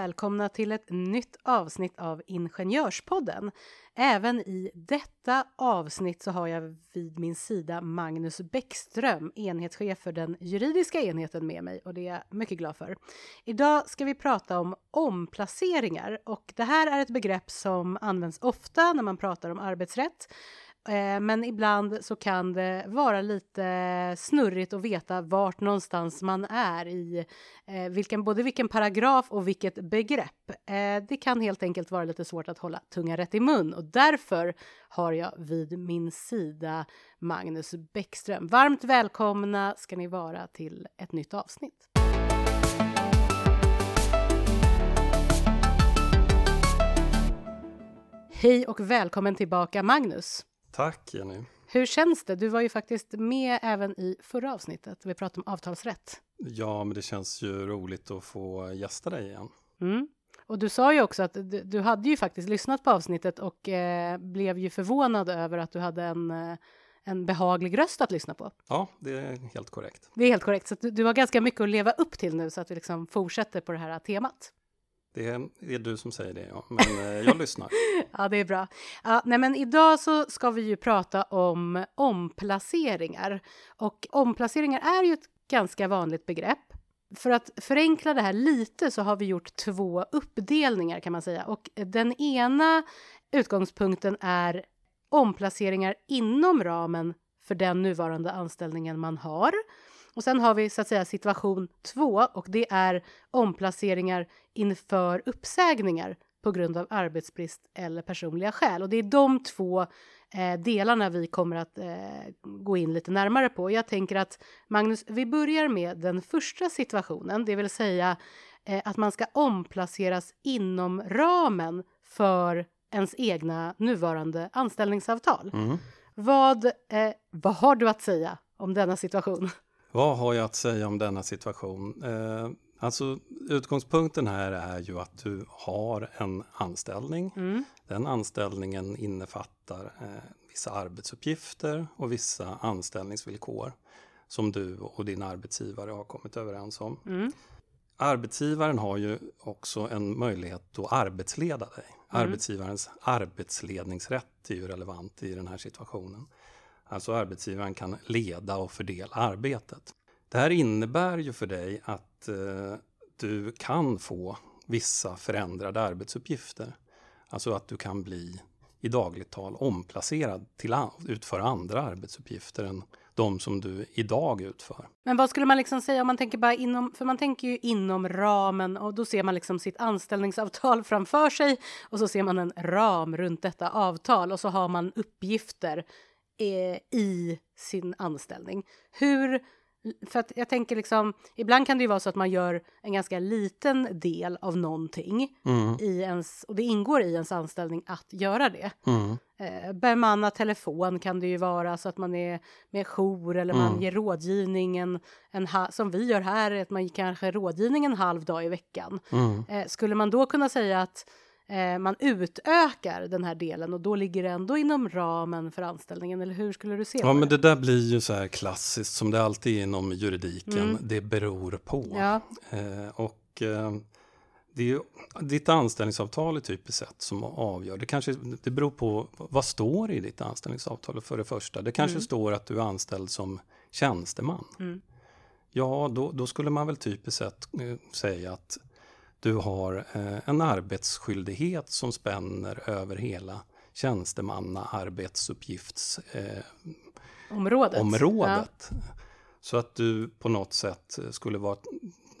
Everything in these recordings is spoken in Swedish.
Välkomna till ett nytt avsnitt av Ingenjörspodden. Även i detta avsnitt så har jag vid min sida Magnus Bäckström, enhetschef för den juridiska enheten med mig och det är jag mycket glad för. Idag ska vi prata om omplaceringar och det här är ett begrepp som används ofta när man pratar om arbetsrätt Eh, men ibland så kan det vara lite snurrigt att veta vart någonstans man är i eh, vilken, både vilken paragraf och vilket begrepp. Eh, Det kan helt enkelt vara lite svårt att hålla tungan rätt i mun och därför har jag vid min sida Magnus Bäckström. Varmt välkomna ska ni vara till ett nytt avsnitt. Hej och välkommen tillbaka Magnus. Tack Jenny. Hur känns det? Du var ju faktiskt med även i förra avsnittet. Vi pratade om avtalsrätt. Ja, men det känns ju roligt att få gästa dig igen. Mm. Och du sa ju också att du, du hade ju faktiskt lyssnat på avsnittet och eh, blev ju förvånad över att du hade en, eh, en behaglig röst att lyssna på. Ja, det är helt korrekt. Det är helt korrekt, så du, du har ganska mycket att leva upp till nu så att vi liksom fortsätter på det här temat. Det är, du som säger det, ja. Men eh, jag lyssnar. Ja, det är bra. Ja, nej, men idag så ska vi ju prata om omplaceringar. Och omplaceringar är ju ett ganska vanligt begrepp. För att förenkla det här lite så har vi gjort två uppdelningar kan man säga. Och den ena utgångspunkten är omplaceringar inom ramen för den nuvarande anställningen man har. Och sen har vi så att säga situation två och det är omplaceringar inför uppsägningar på grund av arbetsbrist eller personliga skäl. Och det är de två eh, delarna vi kommer att eh, gå in lite närmare på. Jag tänker att Magnus, vi börjar med den första situationen, det vill säga eh, att man ska omplaceras inom ramen för ens egna nuvarande anställningsavtal. Mm. Vad, eh, vad har du att säga om denna situation? Vad har jag att säga om denna situation? Eh, alltså, utgångspunkten här är ju att du har en anställning. Mm. Den anställningen innefattar eh, vissa arbetsuppgifter och vissa anställningsvillkor som du och din arbetsgivare har kommit överens om. Mm. Arbetsgivaren har ju också en möjlighet att arbetsleda dig. Mm. Arbetsgivarens arbetsledningsrätt är ju relevant i den här situationen. Alltså arbetsgivaren kan leda och fördela arbetet. Det här innebär ju för dig att eh, du kan få vissa förändrade arbetsuppgifter. Alltså att du kan bli i dagligt tal omplacerad till att utföra andra arbetsuppgifter än de som du idag utför. Men vad skulle man liksom säga om man tänker bara inom, för man tänker ju inom ramen och då ser man liksom sitt anställningsavtal framför sig och så ser man en ram runt detta avtal och så har man uppgifter i sin anställning. Hur, för att jag tänker liksom, ibland kan det ju vara så att man gör en ganska liten del av någonting Mm, i ens, och det ingår i ens anställning att göra det. mm, Eh, bemanna telefon kan det ju vara så att man är med jour eller man Mm. ger rådgivning en, en som vi gör här, att man kanske rådgivning en halv dag i veckan. mm. Eh, skulle man då kunna säga att eh, man utökar den här delen och då ligger det ändå inom ramen för anställningen eller hur skulle du se Ja, på men det? det där blir ju så här klassiskt som det alltid är inom juridiken. Mm. Det beror på. Ja, Eh, och eh, det är ju ditt anställningsavtal är typiskt sett som avgör. Det, kanske, det beror på vad står i ditt anställningsavtal för det första. Det kanske Mm. står att du är anställd som tjänsteman. Mm. Ja, då, då skulle man väl typiskt sett eh, säga att du har eh, en arbetsskyldighet som spänner över hela tjänstemanna arbetsuppgifts eh, området. området. Så att du på något sätt skulle vara...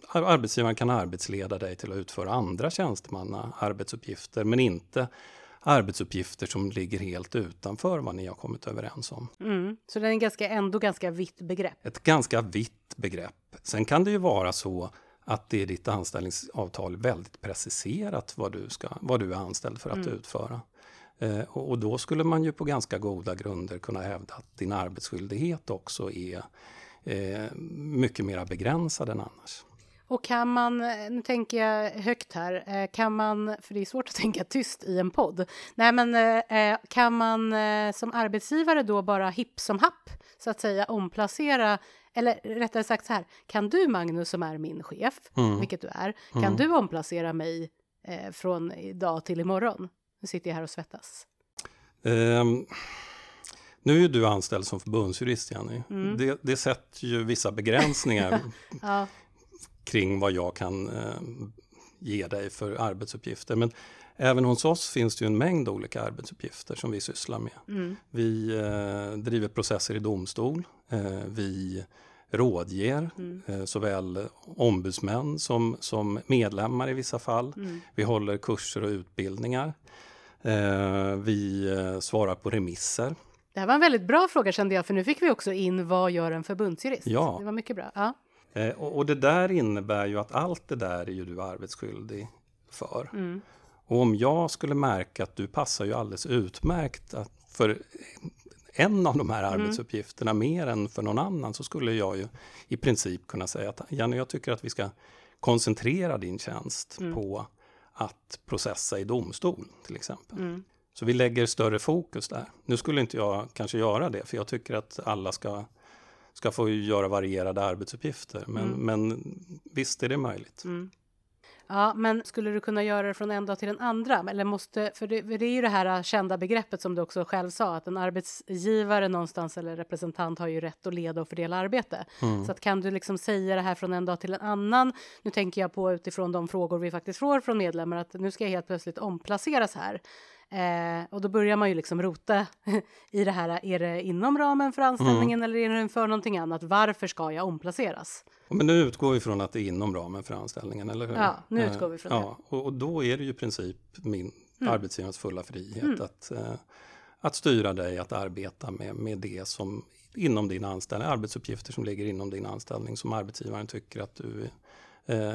ar- Arbetsgivaren kan arbetsleda dig till att utföra andra tjänstemanna arbetsuppgifter men inte arbetsuppgifter som ligger helt utanför vad ni har kommit överens om. Ja. Mm. Så det är en ganska, ändå ganska vitt begrepp. Ett ganska vitt begrepp. Sen kan det ju vara så att det är ditt anställningsavtal väldigt preciserat vad du, ska, vad du är anställd för att Mm. utföra. Eh, och då skulle man ju på ganska goda grunder kunna hävda att din arbetsskyldighet också är eh, mycket mer begränsad än annars. Och kan man, nu tänker jag högt här, eh, kan man, för det är svårt att tänka tyst i en podd, nej men eh, kan man som arbetsgivare då bara hipp som happ så att säga omplacera eller rättare sagt så här, kan du Magnus som är min chef, mm. vilket du är, kan mm. du omplacera mig eh, från idag till imorgon? Nu sitter jag här och svettas. Um, nu är du anställd som förbundsjurist, Jenny. Mm. Det, det sätter ju vissa begränsningar ja. kring vad jag kan eh, ge dig för arbetsuppgifter. Men även hos oss finns det ju en mängd olika arbetsuppgifter som vi sysslar med. Mm. Vi eh, driver processer i domstol. Eh, vi rådger mm. eh, såväl ombudsmän som, som medlemmar i vissa fall. Mm. Vi håller kurser och utbildningar. Eh, vi eh, svarar på remisser. Det här var en väldigt bra fråga kände jag, för nu fick vi också in vad gör en förbundsjurist? Ja. Det var mycket bra. Ja. Eh, och, och, det där innebär ju att allt det där är ju du arbetsskyldig för. Mm. Och om jag skulle märka att du passar ju alldeles utmärkt för en av de här mm. arbetsuppgifterna mer än för någon annan så skulle jag ju i princip kunna säga att Janne, jag tycker att vi ska koncentrera din tjänst mm. på att processa i domstol till exempel. Mm. Så vi lägger större fokus där. Nu skulle inte jag kanske göra det, för jag tycker att alla ska, ska få göra varierade arbetsuppgifter. Men, mm. men visst är det möjligt. Ja, men skulle du kunna göra det från en dag till en andra? Eller måste, för det, för det är ju det här kända begreppet som du också själv sa, att en arbetsgivare någonstans eller representant har ju rätt att leda och fördela arbete. Mm. Så att kan du liksom säga det här från en dag till en annan? Nu tänker jag på utifrån de frågor vi faktiskt får från medlemmar, att nu ska jag helt plötsligt omplaceras här. Eh, och då börjar man ju liksom rota i det här, är det inom ramen för anställningen mm. eller är det för någonting annat? Varför ska jag omplaceras? Men nu utgår vi från att det är inom ramen för anställningen, eller hur? Ja, nu utgår vi från eh, det. Ja, och, då är det ju i princip min mm. arbetsgivarens fulla frihet mm. att, eh, att styra dig att arbeta med, med det som inom din anställning, arbetsuppgifter som ligger inom din anställning som arbetsgivaren tycker att du eh,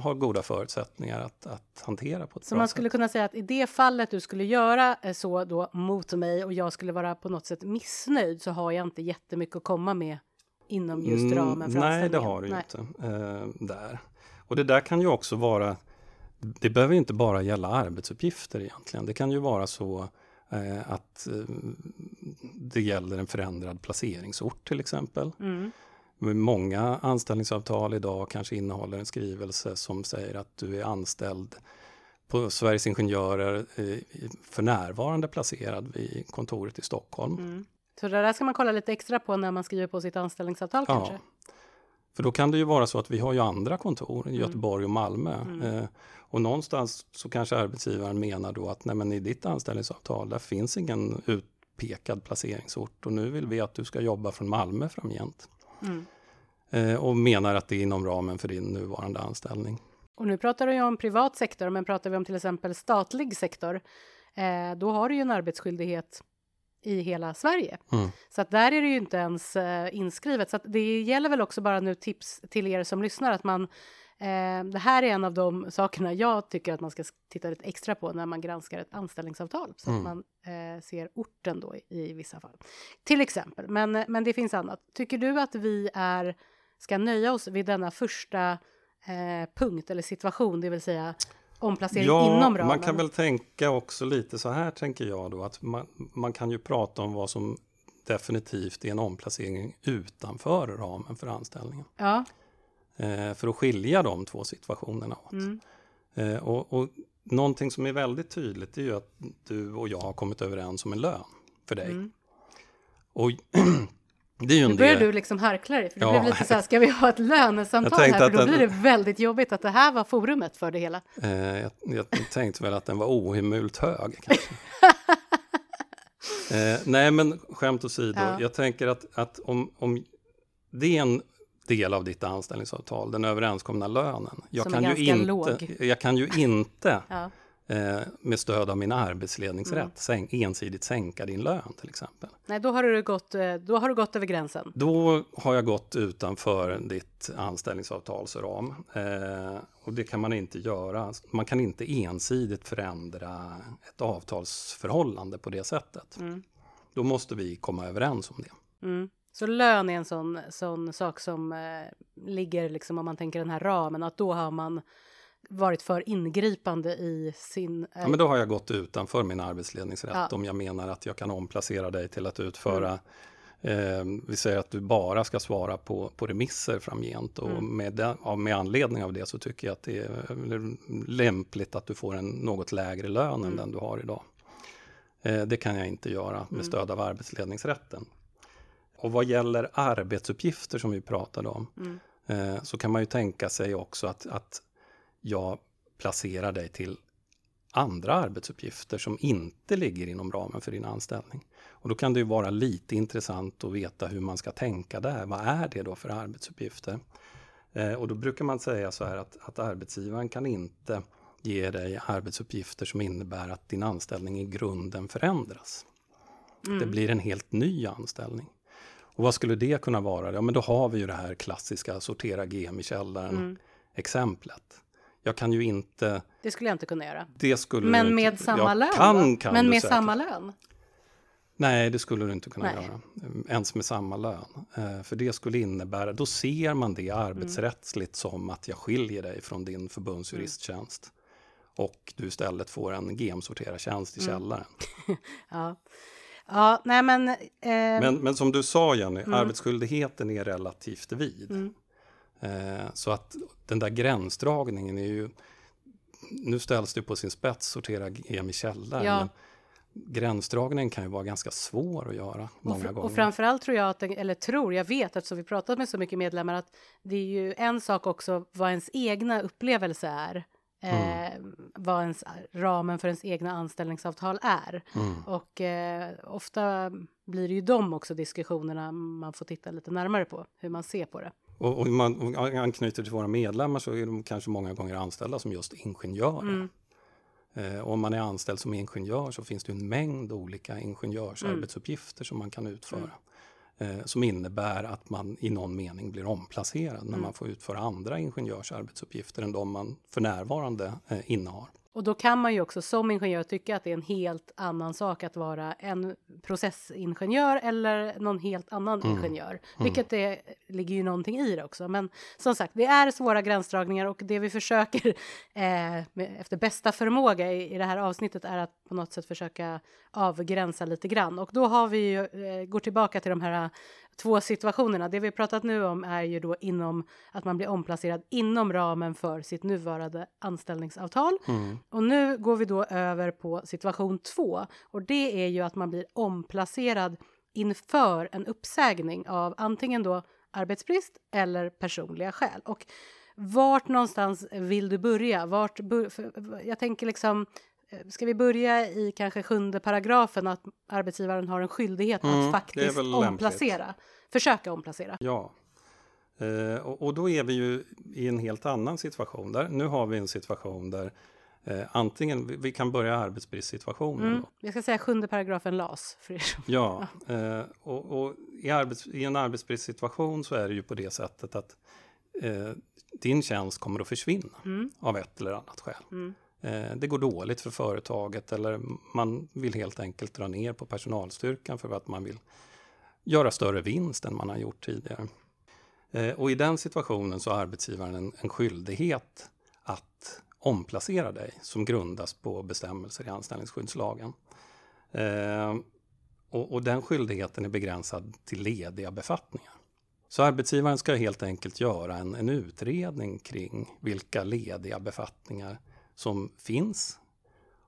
har goda förutsättningar att, att hantera på ett Så bra man skulle sätt. kunna säga att i det fallet du skulle göra eh, så då mot mig och jag skulle vara på något sätt missnöjd så har jag inte jättemycket att komma med inom just mm, ramen för Nej, det har du ju inte eh, där. Och det där kan ju också vara, det behöver inte bara gälla arbetsuppgifter egentligen. Det kan ju vara så eh, att eh, det gäller en förändrad placeringsort till exempel. Mm. Många anställningsavtal idag kanske innehåller en skrivelse som säger att du är anställd på Sveriges Ingenjörer eh, för närvarande placerad vid kontoret i Stockholm. Mm. Så det där ska man kolla lite extra på när man skriver på sitt anställningsavtal ja. kanske? För då kan det ju vara så att vi har ju andra kontor i mm. Göteborg och Malmö. Mm. Eh, och någonstans så kanske arbetsgivaren menar då att nej men i ditt anställningsavtal där finns ingen utpekad placeringsort och nu vill vi att du ska jobba från Malmö framgent. Mm. Eh, och menar att det är inom ramen för din nuvarande anställning. Och nu pratar du ju om privat sektor, men pratar vi om till exempel statlig sektor, eh, då har du ju en arbetsskyldighet i hela Sverige. Mm. Så att där är det ju inte ens eh, inskrivet. Så att det gäller väl också bara nu tips till er som lyssnar att man det här är en av de sakerna jag tycker att man ska titta lite extra på när man granskar ett anställningsavtal så mm. att man ser orten då i, i, vissa fall. Till exempel, men, men det finns annat. Tycker du att vi är, ska nöja oss vid denna första eh, punkt eller situation, det vill säga omplacering ja, inom ramen. Man kan väl tänka också lite så här, tänker jag då, att man, man kan ju prata om vad som definitivt är en omplacering utanför ramen för anställningen. Ja. Eh, för att skilja de två situationerna åt. Mm. Eh, och, och någonting som är väldigt tydligt är ju att du och jag har kommit överens om en lön för dig. Mm. Och Det är ju nu börjar del... du liksom harkla dig, för det ja. blev lite så här, ska vi ha ett lönesamtal här? För då den... blir det väldigt jobbigt att det här var forumet för det hela. Eh, jag, jag tänkte väl att den var ohemult hög. eh, nej, men skämt åsido, ja. jag tänker att, att om, om det är en del av ditt anställningsavtal, den överenskomna lönen. Jag, Som kan, är ju inte, låg. jag kan ju inte ja. Eh, med stöd av min arbetsledningsrätt Mm. sänk, ensidigt sänka din lön till exempel. Nej, då har, du gått, eh, då har du gått över gränsen. Då har jag gått utanför ditt anställningsavtalsram eh, och det kan man inte göra. Man kan inte ensidigt förändra ett avtalsförhållande på det sättet. Mm. Då måste vi komma överens om det. Mm. Så lön är en sån, sån sak som eh, ligger liksom om man tänker den här ramen, att då har man varit för ingripande i sin... Eh, Ja, men då har jag gått utanför min arbetsledningsrätt Ja. om jag menar att jag kan omplacera dig till att utföra eh, vi säger att du bara ska svara på, på remisser framgent och Mm. med, den, ja, med anledning av det så tycker jag att det är lämpligt att du får en något lägre lön än Mm. den du har idag. Eh, det kan jag inte göra med Mm. stöd av arbetsledningsrätten. Och vad gäller arbetsuppgifter som vi pratade om Mm. eh, så kan man ju tänka sig också att, att jag placerar dig till andra arbetsuppgifter som inte ligger inom ramen för din anställning. Och då kan det ju vara lite intressant att veta hur man ska tänka där. Vad är det då för arbetsuppgifter? Eh, och då brukar man säga så här att, att arbetsgivaren kan inte ge dig arbetsuppgifter som innebär att din anställning i grunden förändras. Mm. Det blir en helt ny anställning. Och vad skulle det kunna vara? Ja, men då har vi ju det här klassiska sortera GM i källaren Mm. Jag kan ju inte, Det skulle jag inte kunna göra. det skulle Men med inte- samma lön? Kan, kan Men med säkert. samma lön? Nej, det skulle du inte kunna Nej. göra. Ens med samma lön. Eh, För det skulle innebära, då ser man det Mm. arbetsrättsligt som att jag skiljer dig från din förbundsjuristtjänst. Och du istället får en GM-sortera-tjänst i Mm. källaren. Ja. Ja, nej men... Eh, Men, men som du sa Jenny, Mm. arbetsskyldigheten är relativt vid. Mm. Eh, så att den där gränsdragningen är ju... Nu ställs det på sin spets, sortera GM i källaren. Ja. Gränsdragningen kan ju vara ganska svår att göra och, många fr- gånger. och framförallt tror jag, att, eller tror, jag vet eftersom vi pratat med så mycket medlemmar att det är ju en sak också vad ens egna upplevelse är. Eh, vad ens ramen för ens egna anställningsavtal är. Mm. Och eh, ofta blir det ju de också diskussionerna man får titta lite närmare på, hur man ser på det. Och, och man anknyter till våra medlemmar så är de kanske många gånger anställda som just ingenjörer. Mm. Eh, om man är anställd som ingenjör så finns det en mängd olika ingenjörsarbetsuppgifter som man kan utföra. Eh, som innebär att man i någon mening blir omplacerad när man får utföra andra ingenjörsarbetsuppgifter än de man för närvarande eh, innehar. Och då kan man ju också som ingenjör tycka att det är en helt annan sak att vara en processingenjör eller någon helt annan Mm. ingenjör. Vilket det ligger ju någonting i det också. Men som sagt, det är svåra gränsdragningar och det vi försöker eh, med, efter bästa förmåga i, i det här avsnittet är att på något sätt försöka avgränsa lite grann. Och då har vi ju, eh, går tillbaka till de här två situationerna. Det vi pratat nu om är ju då inom att man blir omplacerad inom ramen för sitt nuvarande anställningsavtal. Mm. Och nu går vi då över på situation två och det är ju att man blir omplacerad inför en uppsägning av antingen då arbetsbrist eller personliga skäl. Och vart någonstans vill du börja? Vart jag tänker liksom Ska vi börja i kanske sjunde paragrafen att arbetsgivaren har en skyldighet Mm, att faktiskt väl lämpligt. omplacera? Försöka omplacera. Ja. Eh, och, och då är vi ju i en helt annan situation. Där, nu har vi en situation där eh, antingen, vi, vi kan börja arbetsbristsituationen. Mm. Då. Jag ska säga sjunde paragrafen LAS. För er. Ja, eh, och, och i, arbets, i en arbetsbristsituation så är det ju på det sättet att eh, din tjänst kommer att försvinna Mm. av ett eller annat skäl. Mm. Eh, det går dåligt för företaget eller man vill helt enkelt dra ner på personalstyrkan för att man vill göra större vinst än man har gjort tidigare. Eh, och i den situationen så har arbetsgivaren en, en skyldighet att omplacera dig som grundas på bestämmelser i anställningsskyddslagen. Eh, och, och den skyldigheten är begränsad till lediga befattningar. Så arbetsgivaren ska helt enkelt göra en, en utredning kring vilka lediga befattningar som finns.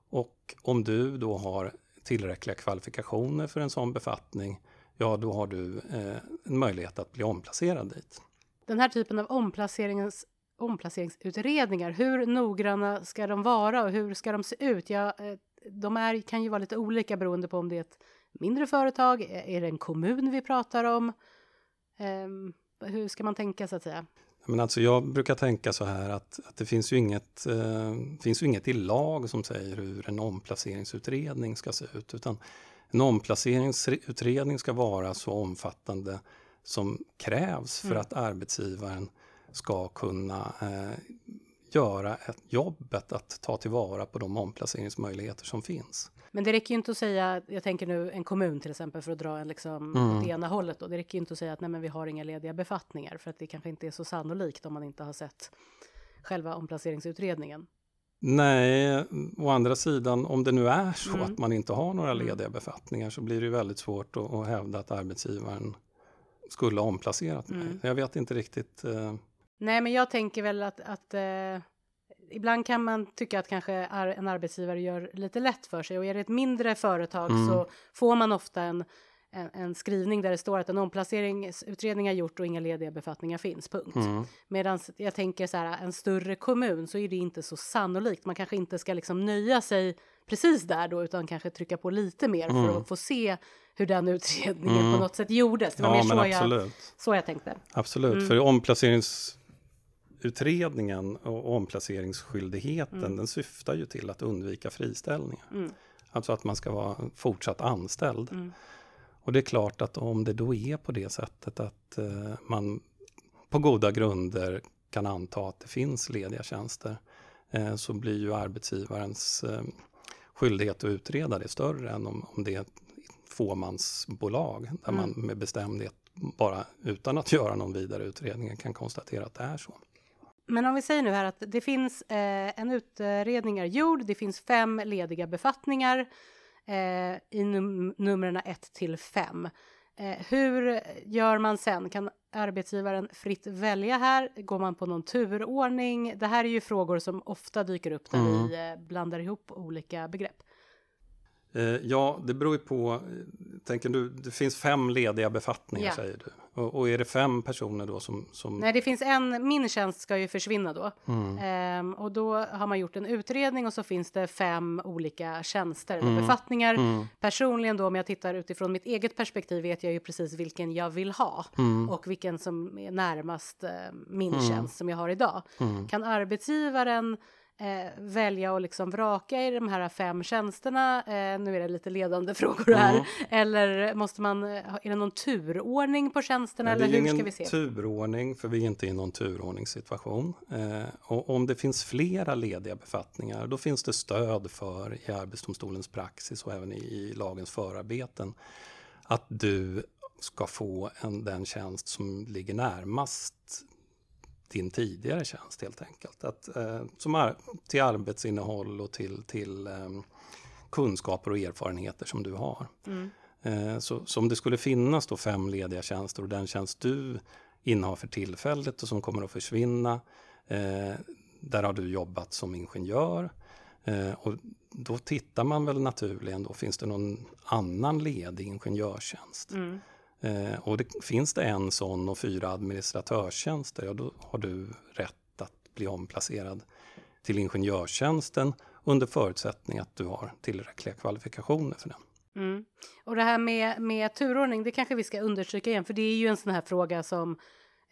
Och om du då har tillräckliga kvalifikationer för en sån befattning, ja då har du eh, en möjlighet att bli omplacerad dit. Den här typen av omplacerings, omplaceringsutredningar, hur noggranna ska de vara och hur ska de se ut? Ja, eh, de är, kan ju vara lite olika beroende på om det är ett mindre företag, eh, är det en kommun vi pratar om? Ehm, hur ska man tänka så att säga? Men alltså jag brukar tänka så här att, att det finns ju, inget, eh, finns ju inget i lag som säger hur en omplaceringsutredning ska se ut. Utan en omplaceringsutredning ska vara så omfattande som krävs för mm. att arbetsgivaren ska kunna eh, göra ett jobbet att ta tillvara på de omplaceringsmöjligheter som finns. Men det räcker ju inte att säga, jag tänker nu en kommun till exempel för att dra en liksom mm. det ena hållet då. Det räcker ju inte att säga att nej men vi har inga lediga befattningar för att det kanske inte är så sannolikt om man inte har sett själva omplaceringsutredningen. Nej, å andra sidan om det nu är så mm. att man inte har några mm. lediga befattningar så blir det ju väldigt svårt att, att hävda att arbetsgivaren skulle ha omplacerat mig. Mm. Jag vet inte riktigt. Eh... Nej, men jag tänker väl att, att eh, ibland kan man tycka att kanske en arbetsgivare gör lite lätt för sig och är det ett mindre företag mm. så får man ofta en, en, en, skrivning där det står att en omplaceringsutredning är gjort och inga lediga befattningar finns, punkt. Mm. Medan jag tänker så här, en större kommun så är det inte så sannolikt. Man kanske inte ska liksom nöja sig precis där då utan kanske trycka på lite mer mm. för att få se hur den utredningen mm. på något sätt gjordes. Det var ja, mer så jag, så jag tänkte. Absolut, mm. för omplacerings utredningen och omplaceringsskyldigheten mm. den syftar ju till att undvika friställningar. Mm. Alltså att man ska vara fortsatt anställd. Mm. Och det är klart att om det då är på det sättet att eh, man på goda grunder kan anta att det finns lediga tjänster eh, så blir ju arbetsgivarens eh, skyldighet att utreda det större än om, om det är ett fåmansbolag där mm. man med bestämdhet bara utan att göra någon vidare utredning kan konstatera att det är så. Men om vi säger nu här att det finns eh, en utredning är gjord, det finns fem lediga befattningar eh, i num numren 1 till 5. Eh, hur gör man sen? Kan arbetsgivaren fritt välja här? Går man på någon turordning? Det här är ju frågor som ofta dyker upp när mm. vi eh, blandar ihop olika begrepp. Eh, ja, det beror ju på. Tänker du, det finns fem lediga befattningar ja. säger du. Och, och, är det fem personer då som, som... Nej, det finns en. Min tjänst ska ju försvinna då. Mm. Ehm, och då har man gjort en utredning och så finns det fem olika tjänster eller mm. befattningar. Mm. Personligen då, om jag tittar utifrån mitt eget perspektiv vet jag ju precis vilken jag vill ha mm. och vilken som är närmast eh, min mm. tjänst som jag har idag. Mm. Kan arbetsgivaren eh, välja och liksom vraka i de här fem tjänsterna? Eh, nu är det lite ledande frågor här. Mm. Eller måste man, eh, är det någon turordning på tjänsterna? Nej, eller hur ska vi se? turordning, för vi är inte i någon turordningssituation. Eh, och om det finns flera lediga befattningar, då finns det stöd för i Arbetsdomstolens praxis och även i, i lagens förarbeten att du ska få en, den tjänst som ligger närmast din tidigare tjänst helt enkelt. Att, eh, som ar till arbetsinnehåll och till, till eh, kunskaper och erfarenheter som du har. Mm. Eh, så, så om det skulle finnas då fem lediga tjänster och den tjänst du innehar för tillfället och som kommer att försvinna, eh, där har du jobbat som ingenjör. Eh, och då tittar man väl naturligen då, finns det någon annan ledig ingenjörstjänst? Mm. Eh, och det, finns det en sån och fyra administratörstjänster, ja då har du rätt att bli omplacerad till ingenjörstjänsten under förutsättning att du har tillräckliga kvalifikationer för den. Mm. Och det här med, med turordning, det kanske vi ska understryka igen, för det är ju en sån här fråga som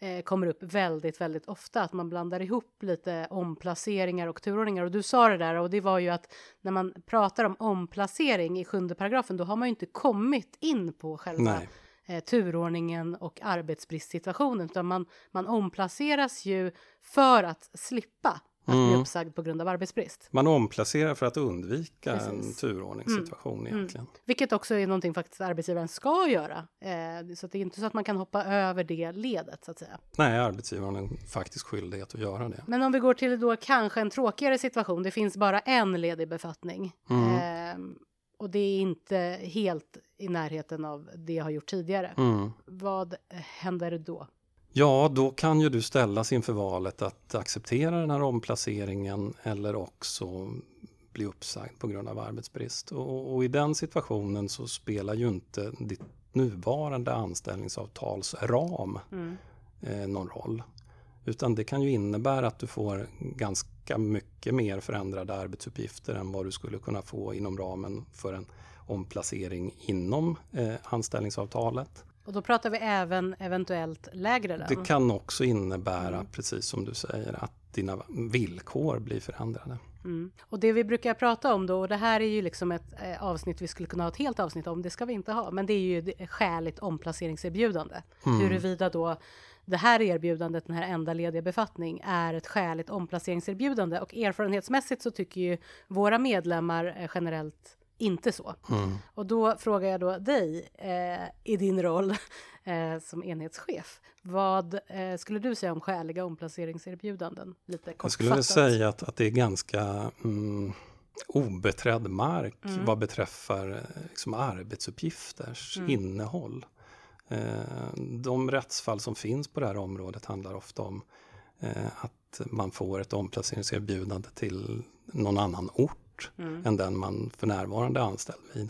eh, kommer upp väldigt, väldigt ofta, att man blandar ihop lite omplaceringar och turordningar. Och du sa det där, och det var ju att när man pratar om omplacering i sjunde paragrafen, då har man ju inte kommit in på själva Nej eh, turordningen och arbetsbristsituationen, utan man, man omplaceras ju för att slippa att mm. bli uppsagd på grund av arbetsbrist. Man omplacerar för att undvika Precis. en turordningssituation mm. egentligen. Mm. Vilket också är någonting faktiskt arbetsgivaren ska göra. Eh, så det är inte så att man kan hoppa över det ledet så att säga. Nej, arbetsgivaren har en faktisk skyldighet att göra det. Men om vi går till då kanske en tråkigare situation, det finns bara en ledig befattning. Eh, och det är inte helt i närheten av det jag har gjort tidigare. Mm. Vad händer då? Ja, då kan ju du ställas inför valet att acceptera den här omplaceringen eller också bli uppsagd på grund av arbetsbrist. Och, och i den situationen så spelar ju inte ditt nuvarande anställningsavtalsram mm. eh, någon roll. Utan det kan ju innebära att du får ganska mycket mer förändrade arbetsuppgifter än vad du skulle kunna få inom ramen för en omplacering inom eh, anställningsavtalet. Och då pratar vi även eventuellt lägre lön? Det kan också innebära, mm. precis som du säger, att dina villkor blir förändrade. Mm. Och det vi brukar prata om då, och det här är ju liksom ett eh, avsnitt vi skulle kunna ha ett helt avsnitt om, det ska vi inte ha, men det är ju ett skäligt omplaceringserbjudande. Mm. Huruvida då det här erbjudandet, den här enda lediga befattning, är ett skäligt omplaceringserbjudande. Och erfarenhetsmässigt så tycker ju våra medlemmar eh, generellt inte så. Mm. Och då frågar jag då dig eh, i din roll eh, som enhetschef. Vad eh, skulle du säga om skäliga omplaceringserbjudanden? Lite Jag skulle säga att, att det är ganska mm, obeträdd mark mm. vad beträffar eh, liksom, arbetsuppgifters mm. innehåll. Eh, de rättsfall som finns på det här området handlar ofta om eh, att man får ett omplaceringserbjudande till någon annan ort mm. än den man för närvarande är anställd vid.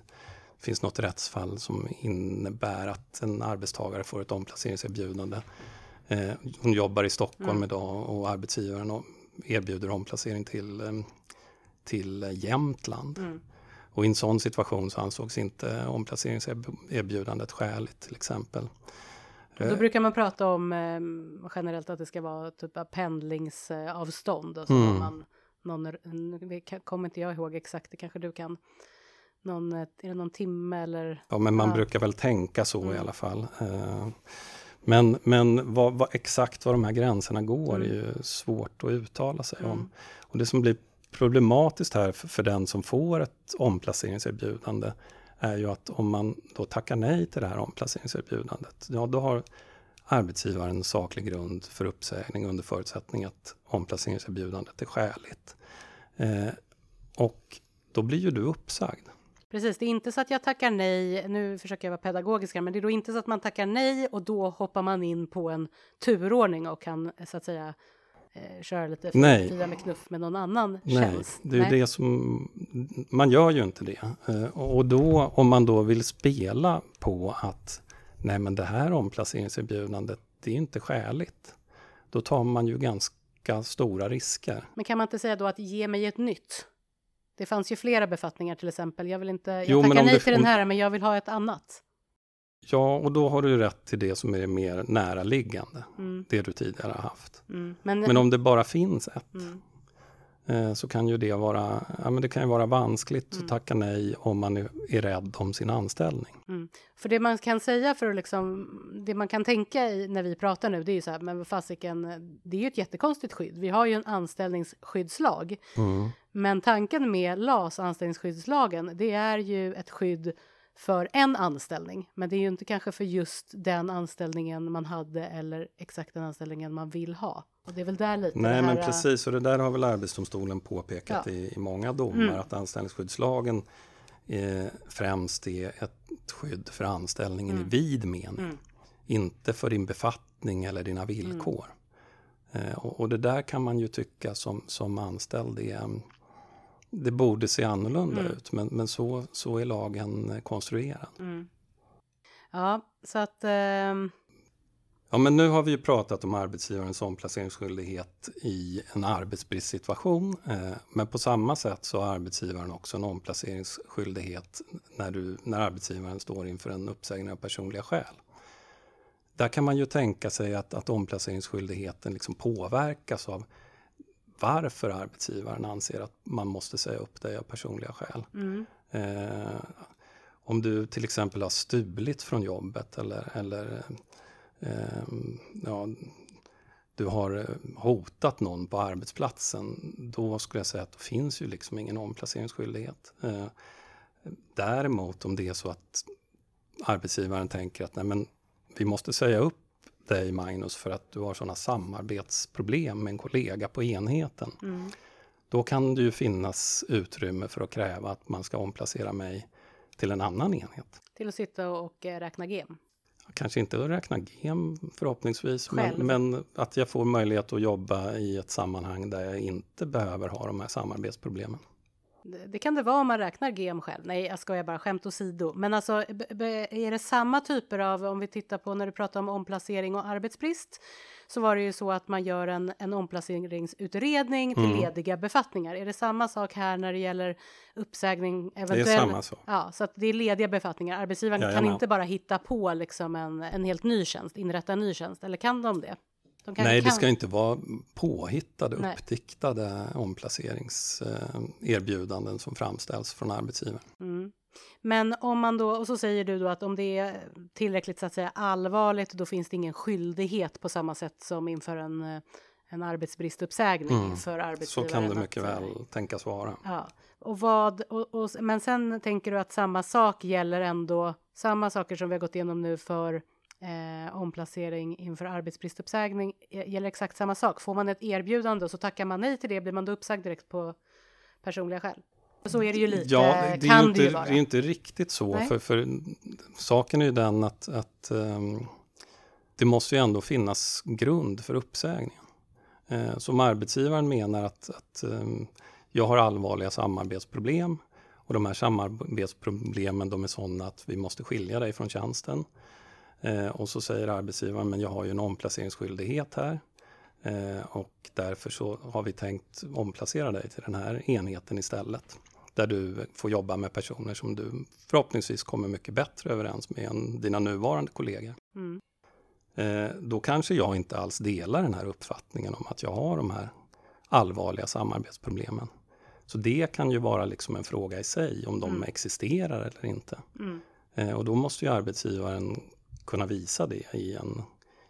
Det finns något rättsfall som innebär att en arbetstagare får ett omplaceringserbjudande. Eh, hon jobbar i Stockholm mm. idag och arbetsgivaren erbjuder omplacering till, till Jämtland. Mm. Och i en sån situation så ansågs inte omplaceringserbjudandet skäligt till exempel. Då eh. brukar man prata om eh, generellt att det ska vara typ av pendlingsavstånd. Alltså mm. man, någon, kommer inte jag ihåg exakt, det kanske du kan. Någon, är det någon timme eller? Ja, men man ja. brukar väl tänka så mm. i alla fall. Eh, men, men vad, vad, exakt var de här gränserna går mm. är ju svårt att uttala sig om. Mm. Och det som blir problematiskt här för, för den som får ett omplaceringserbjudande är ju att om man då tackar nej till det här omplaceringserbjudandet, ja då har arbetsgivaren saklig grund för uppsägning under förutsättning att omplaceringserbjudandet är skäligt. Eh, och då blir ju du uppsagd. Precis, det är inte så att jag tackar nej, nu försöker jag vara pedagogisk här, men det är då inte så att man tackar nej och då hoppar man in på en turordning och kan så att säga eh, köra lite fria med knuff med någon annan Nej, tjänst. det är Nej. det som, man gör ju inte det. Eh, och då, om man då vill spela på att nej men det här omplaceringserbjudandet, det är inte skäligt. Då tar man ju ganska stora risker. Men kan man inte säga då att ge mig ett nytt? Det fanns ju flera befattningar till exempel. Jag vill inte, jag jo, tackar nej till den här, men jag vill ha ett annat. Ja, och då har du rätt till det som är mer näraliggande, mm. det du tidigare har haft. Mm. Men, men, om det bara finns ett, mm. eh, så kan ju det vara, ja, men det kan ju vara vanskligt att mm. tacka nej om man är, är rädd om sin anställning. Mm. För det man kan säga för att liksom, det man kan tänka i när vi pratar nu, det är ju så här, men fasiken, det är ju ett jättekonstigt skydd. Vi har ju en anställningsskyddslag. Mm. Men tanken med LAS, anställningsskyddslagen, det är ju ett skydd för en anställning. Men det är ju inte kanske för just den anställningen man hade eller exakt den anställningen man vill ha. Och det är väl där lite Nej, här, men precis. Och det där har väl Arbetsdomstolen påpekat ja. i, i, många domar mm. att anställningsskyddslagen eh, främst är ett skydd för anställningen mm. i vid mening. Mm. Inte för din befattning eller dina villkor. Mm. Eh, och, och, det där kan man ju tycka som, som anställd är det borde se annorlunda mm. ut, men, men så, så är lagen konstruerad. Mm. Ja, så att... Um... Ja, men nu har vi ju pratat om arbetsgivarens omplaceringsskyldighet i en arbetsbristsituation. Eh, men på samma sätt så har arbetsgivaren också en omplaceringsskyldighet när, du, när arbetsgivaren står inför en uppsägning av personliga skäl. Där kan man ju tänka sig att, att omplaceringsskyldigheten liksom påverkas av varför arbetsgivaren anser att man måste säga upp dig av personliga skäl. Mm. Eh, om du till exempel har stulit från jobbet eller, eller eh, ja, du har hotat någon på arbetsplatsen, då skulle jag säga att det finns ju liksom ingen omplaceringsskyldighet. Eh, däremot om det är så att arbetsgivaren tänker att nej men, vi måste säga upp dig Magnus för att du har sådana samarbetsproblem med en kollega på enheten. Mm. Då kan det ju finnas utrymme för att kräva att man ska omplacera mig till en annan enhet. Till att sitta och eh, räkna gem? Kanske inte att räkna gem förhoppningsvis, men, men, att jag får möjlighet att jobba i ett sammanhang där jag inte behöver ha de här samarbetsproblemen. Det, kan det vara om man räknar GM själv. Nej, jag skojar bara, skämt åsido. Men alltså, är det samma typer av, om vi tittar på när du pratar om omplacering och arbetsbrist, så var det ju så att man gör en, en omplaceringsutredning till Mm. lediga befattningar. Är det samma sak här när det gäller uppsägning? Det är samma sak. Ja, så att det är lediga befattningar. Arbetsgivaren kan Jajamän. inte bara hitta på liksom en, en helt ny tjänst, inrätta en ny tjänst, eller kan de det? De kan, Nej, det ska inte vara påhittade, Nej. uppdiktade omplaceringserbjudanden som framställs från arbetsgivaren. Mm. Men om man då, och så säger du då att om det är tillräckligt så att säga allvarligt, då finns det ingen skyldighet på samma sätt som inför en, eh, en arbetsbristuppsägning Mm. för Så arbetsgivaren. kan det att, mycket eh, väl tänkas vara. Ja, och vad, och, och, men sen tänker du att samma sak gäller ändå, samma saker som vi har gått igenom nu för eh, omplacering inför arbetsbristuppsägning, gäller exakt samma sak. Får man ett erbjudande och så tackar man nej till det, blir man då uppsagd direkt på personliga skäl? Så är det ju lite, Ja, det är, kan ju inte, det ju det vara. är ju inte riktigt så. Nej. För, för saken är ju den att, att ehm, det måste ju ändå finnas grund för uppsägningen. Eh, som arbetsgivaren menar att, att ehm, jag har allvarliga samarbetsproblem och de här samarbetsproblemen de är sådana att vi måste skilja dig från tjänsten. Eh, och så säger arbetsgivaren, men jag har ju en omplaceringsskyldighet här. Eh, och därför så har vi tänkt omplacera dig till den här enheten istället. Där du får jobba med personer som du förhoppningsvis kommer mycket bättre överens med än dina nuvarande kollegor. Mm. Eh, då kanske jag inte alls delar den här uppfattningen om att jag har de här allvarliga samarbetsproblemen. Så det kan ju vara liksom en fråga i sig om de Mm. existerar eller inte. Mm. Eh, och då måste ju arbetsgivaren kunna visa det i en,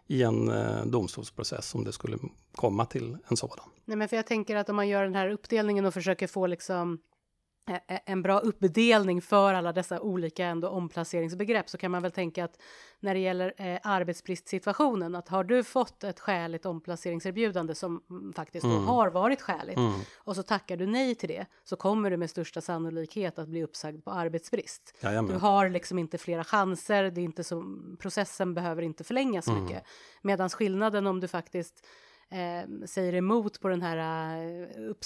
i en eh, domstolsprocess om det skulle komma till en sådan. Nej, men för jag tänker att om man gör den här uppdelningen och försöker få liksom en bra uppdelning för alla dessa olika ändå omplaceringsbegrepp så kan man väl tänka att när det gäller eh, arbetsbristsituationen att har du fått ett skäligt omplaceringserbjudande som mm, faktiskt Mm. har varit skäligt Mm. och så tackar du nej till det så kommer du med största sannolikhet att bli uppsagd på arbetsbrist. Du Jajamän. har liksom inte flera chanser, det är inte som, processen behöver inte förlängas Mm. mycket. Medan skillnaden om du faktiskt eh, säger emot på den här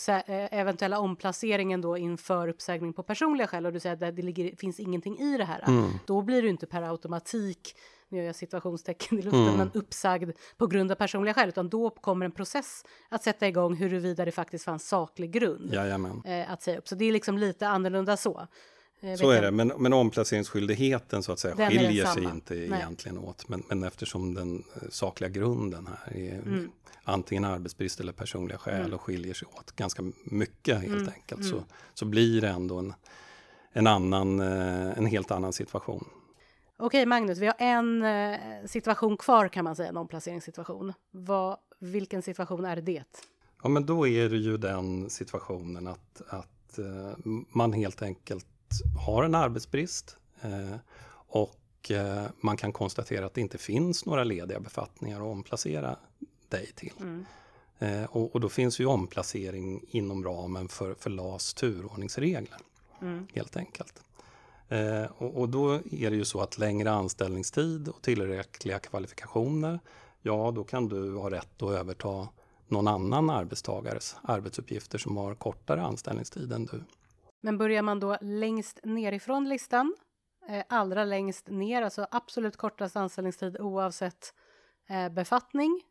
eh, eh, eventuella omplaceringen då inför uppsägning på personliga skäl och du säger att det, ligger, finns ingenting i det här. Mm. Då blir du inte per automatik, nu gör jag situationstecken i luften, Mm. men uppsagd på grund av personliga skäl, utan då kommer en process att sätta igång huruvida det faktiskt fanns saklig grund eh, att säga upp. Så det är liksom lite annorlunda så. Eh, Så är det, men, men omplaceringsskyldigheten så att säga Den skiljer sig inte Nej. egentligen åt. Men, men eftersom den eh, sakliga grunden här är Mm. antingen arbetsbrist eller personliga skäl Mm. och skiljer sig åt ganska mycket helt Mm, enkelt. mm. Så, så blir det ändå en, en, annan, eh, en helt annan situation. Okej Magnus, vi har en situation kvar kan man säga, en omplaceringssituation. Vad, vilken situation är det? Ja, men då är det ju den situationen att, att man helt enkelt har en arbetsbrist eh, och eh, man kan konstatera att det inte finns några lediga befattningar att omplacera dig till. Mm. Eh, och, och då finns ju omplacering inom ramen för, för LAS turordningsregler Mm. helt enkelt. Eh, och, och då är det ju så att längre anställningstid och tillräckliga kvalifikationer, ja då kan du ha rätt att överta någon annan arbetstagares arbetsuppgifter som har kortare anställningstid än du. Men börjar man då längst nerifrån listan, eh, allra längst ner, alltså absolut kortast anställningstid oavsett eh, befattning?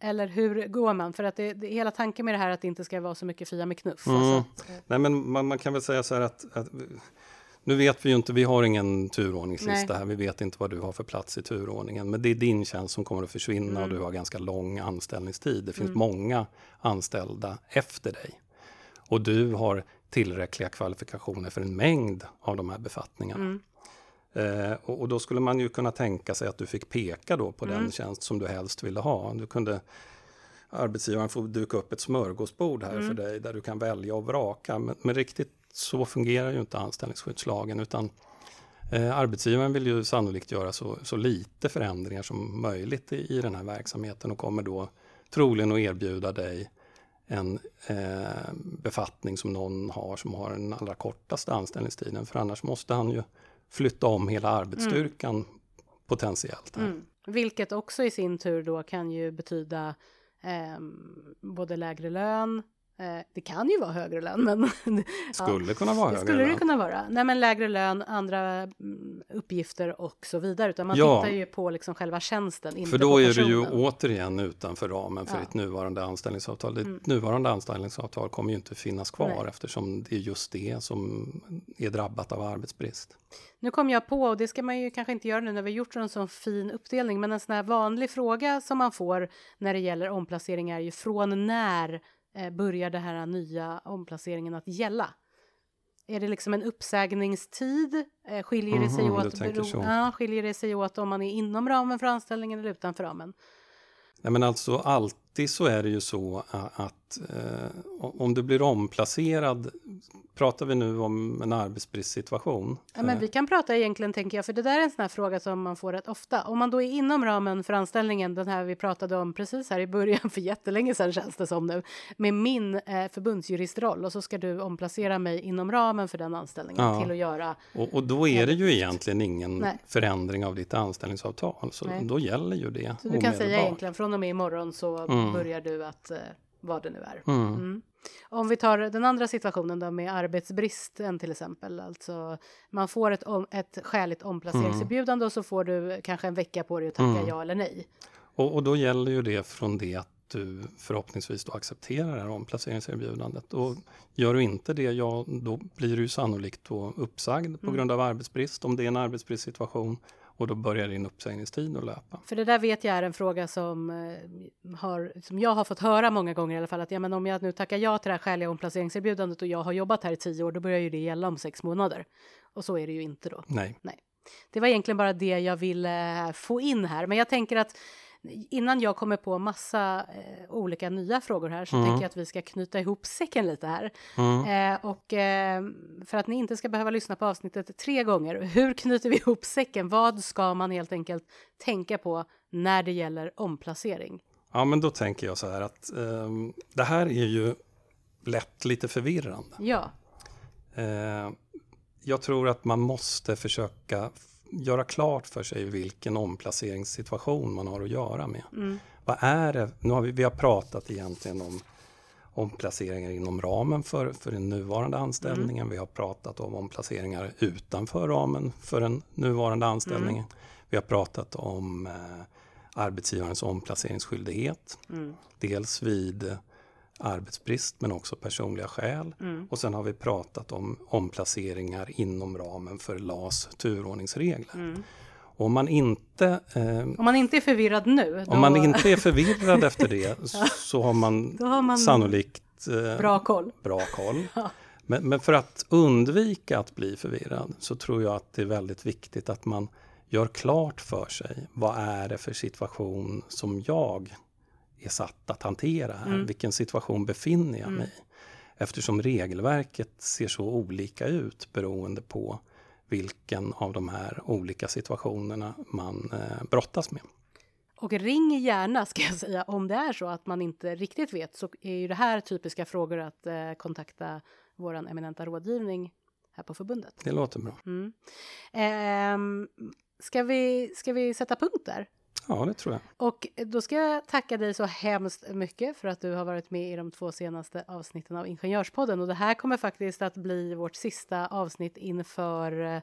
Eller hur går man? För att det, det, hela tanken med det här är att det inte ska vara så mycket fia med knuff. Mm. Alltså, Nej men man, man kan väl säga så här att, att nu vet vi ju inte, vi har ingen turordningslista Nej. här, vi vet inte vad du har för plats i turordningen, men det är din tjänst som kommer att försvinna och Mm. du har ganska lång anställningstid. Det finns Mm. många anställda efter dig. Och du har tillräckliga kvalifikationer för en mängd av de här befattningarna. mm. Eh, och, och då skulle man ju kunna tänka sig att du fick peka då på Mm. den tjänst som du helst ville ha. Du kunde arbetsgivaren få duka upp ett smörgåsbord här Mm. för dig där du kan välja och vraka. Men, men riktigt så fungerar ju inte anställningsskyddslagen utan eh, arbetsgivaren vill ju sannolikt göra så, så lite förändringar som möjligt i, i den här verksamheten och kommer då troligen att erbjuda dig en eh, befattning som någon har som har den allra kortaste anställningstiden. För annars måste han ju flytta om hela arbetsstyrkan potentiellt. Här. Mm. Vilket också i sin tur då kan ju betyda ehm, både lägre lön, Eh, det kan ju vara högre lön, men... Skulle ja, kunna vara högre skulle lön. det kunna vara. Nej, men lägre lön, andra mm, uppgifter och så vidare. Utan man ja, tittar ju på liksom själva tjänsten, inte För då på är du ju återigen utanför ramen för ja. ditt nuvarande anställningsavtal. Ditt Mm. nuvarande anställningsavtal kommer ju inte finnas kvar Nej. eftersom det är just det som är drabbat av arbetsbrist. Nu kom jag på, och det ska man ju kanske inte göra nu när vi gjort en sån fin uppdelning, men en sån här vanlig fråga som man får när det gäller omplacering är ju från när eh, börjar det här nya omplaceringen att gälla? Är det liksom en uppsägningstid? Eh, skiljer, det sig Mhm, åt, så. ja, skiljer det sig åt om man är inom ramen för anställningen eller utanför ramen? Nej, men alltså alltid så är det ju så att eh, om du blir omplacerad, pratar vi nu om en arbetsbristsituation. Ja, men vi kan prata egentligen, tänker jag, för det där är en sån här fråga som man får rätt ofta. Om man då är inom ramen för anställningen, den här vi pratade om precis här i början, för jättelänge sedan känns det som nu, med min eh, förbundsjuristroll och så ska du omplacera mig inom ramen för den anställningen Ja. till att göra Och, och då är det ju egentligen ingen Nej. förändring av ditt anställningsavtal. Så Nej. då gäller ju det Så du kan säga egentligen från och med imorgon så Mm. Börjar du att eh, vad det nu är. Mm. Mm. Om vi tar den andra situationen då med arbetsbristen till exempel. Alltså man får ett, om, ett skäligt omplaceringserbjudande och så får du kanske en vecka på dig att tacka Mm. ja eller nej. Och, och då gäller ju det från det att du förhoppningsvis då accepterar det här omplaceringserbjudandet. Och gör du inte det, ja då blir du sannolikt då uppsagd på Mm. grund av arbetsbrist, om det är en arbetsbristsituation. Och då börjar din uppsägningstid att löpa. För det där vet jag är en fråga som, eh, har, som jag har fått höra många gånger i alla fall. Att ja, men om jag nu tackar ja till det här skäliga omplaceringserbjudandet och jag har jobbat här i tio år, då börjar ju det gälla om sex månader. Och så är det ju inte då. Nej. Det var egentligen bara det jag ville få in här. Men jag tänker att innan jag kommer på massa eh, olika nya frågor här så Mm. tänker jag att vi ska knyta ihop säcken lite här. Mm. Eh, och eh, för att ni inte ska behöva lyssna på avsnittet tre gånger, hur knyter vi ihop säcken? Vad ska man helt enkelt tänka på när det gäller omplacering? Ja, men då tänker jag så här att ehm, det här är ju lätt lite förvirrande. Ja, Eh, jag tror att man måste försöka göra klart för sig vilken omplaceringssituation man har att göra med. mm, Vad är det? Nu har vi, vi har pratat egentligen om omplaceringar inom ramen för, för den nuvarande anställningen. Vi har pratat om omplaceringar utanför ramen för den nuvarande anställningen. Vi har pratat om eh, arbetsgivarens omplaceringsskyldighet. mm, Dels vid arbetsbrist men också personliga skäl. mm. Och sen har vi pratat om omplaceringar inom ramen för LAS turordningsregler. Mm. Och om man inte eh, Om man inte är förvirrad nu, då, om man inte är förvirrad efter det så har man, har man sannolikt eh, bra koll. bra koll. Ja. Men, men för att undvika att bli förvirrad så tror jag att det är väldigt viktigt att man gör klart för sig vad är det för situation som jag är satt att hantera här? Mm. Vilken situation befinner jag mig i? Eftersom regelverket ser så olika ut beroende på vilken av de här olika situationerna man eh, brottas med. Och ring gärna ska jag säga om det är så att man inte riktigt vet så är ju det här typiska frågor att eh, kontakta våran eminenta rådgivning här på förbundet. Det låter bra. Mm. Ehm, ska, vi, ska vi sätta punkt där? Ja, det tror jag. Och då ska jag tacka dig så hemskt mycket för att du har varit med i de två senaste avsnitten av Ingenjörspodden. Och det här kommer faktiskt att bli vårt sista avsnitt inför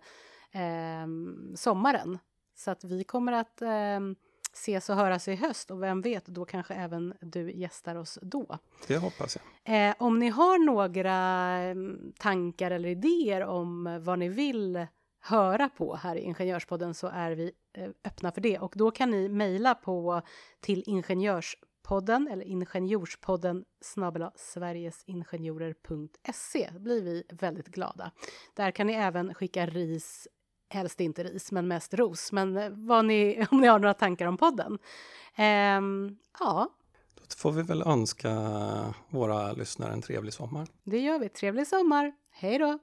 eh, sommaren. Så att vi kommer att ehm, ses och höras i höst och vem vet, då kanske även du gästar oss då. Det hoppas jag. Eh, om ni har några eh, tankar eller idéer om vad ni vill höra på här i Ingenjörspodden så är vi eh, öppna för det. Och då kan ni mejla på till Ingenjörspodden eller Ingenjorspodden snabel sverigesingenjorer.se. Blir vi väldigt glada. Där kan ni även skicka ris helst inte ris, men mest ros. Men eh, vad ni, om ni har några tankar om podden. Ehm, ja, Då får vi väl önska våra lyssnare en trevlig sommar. det gör vi. Trevlig sommar. Hej då!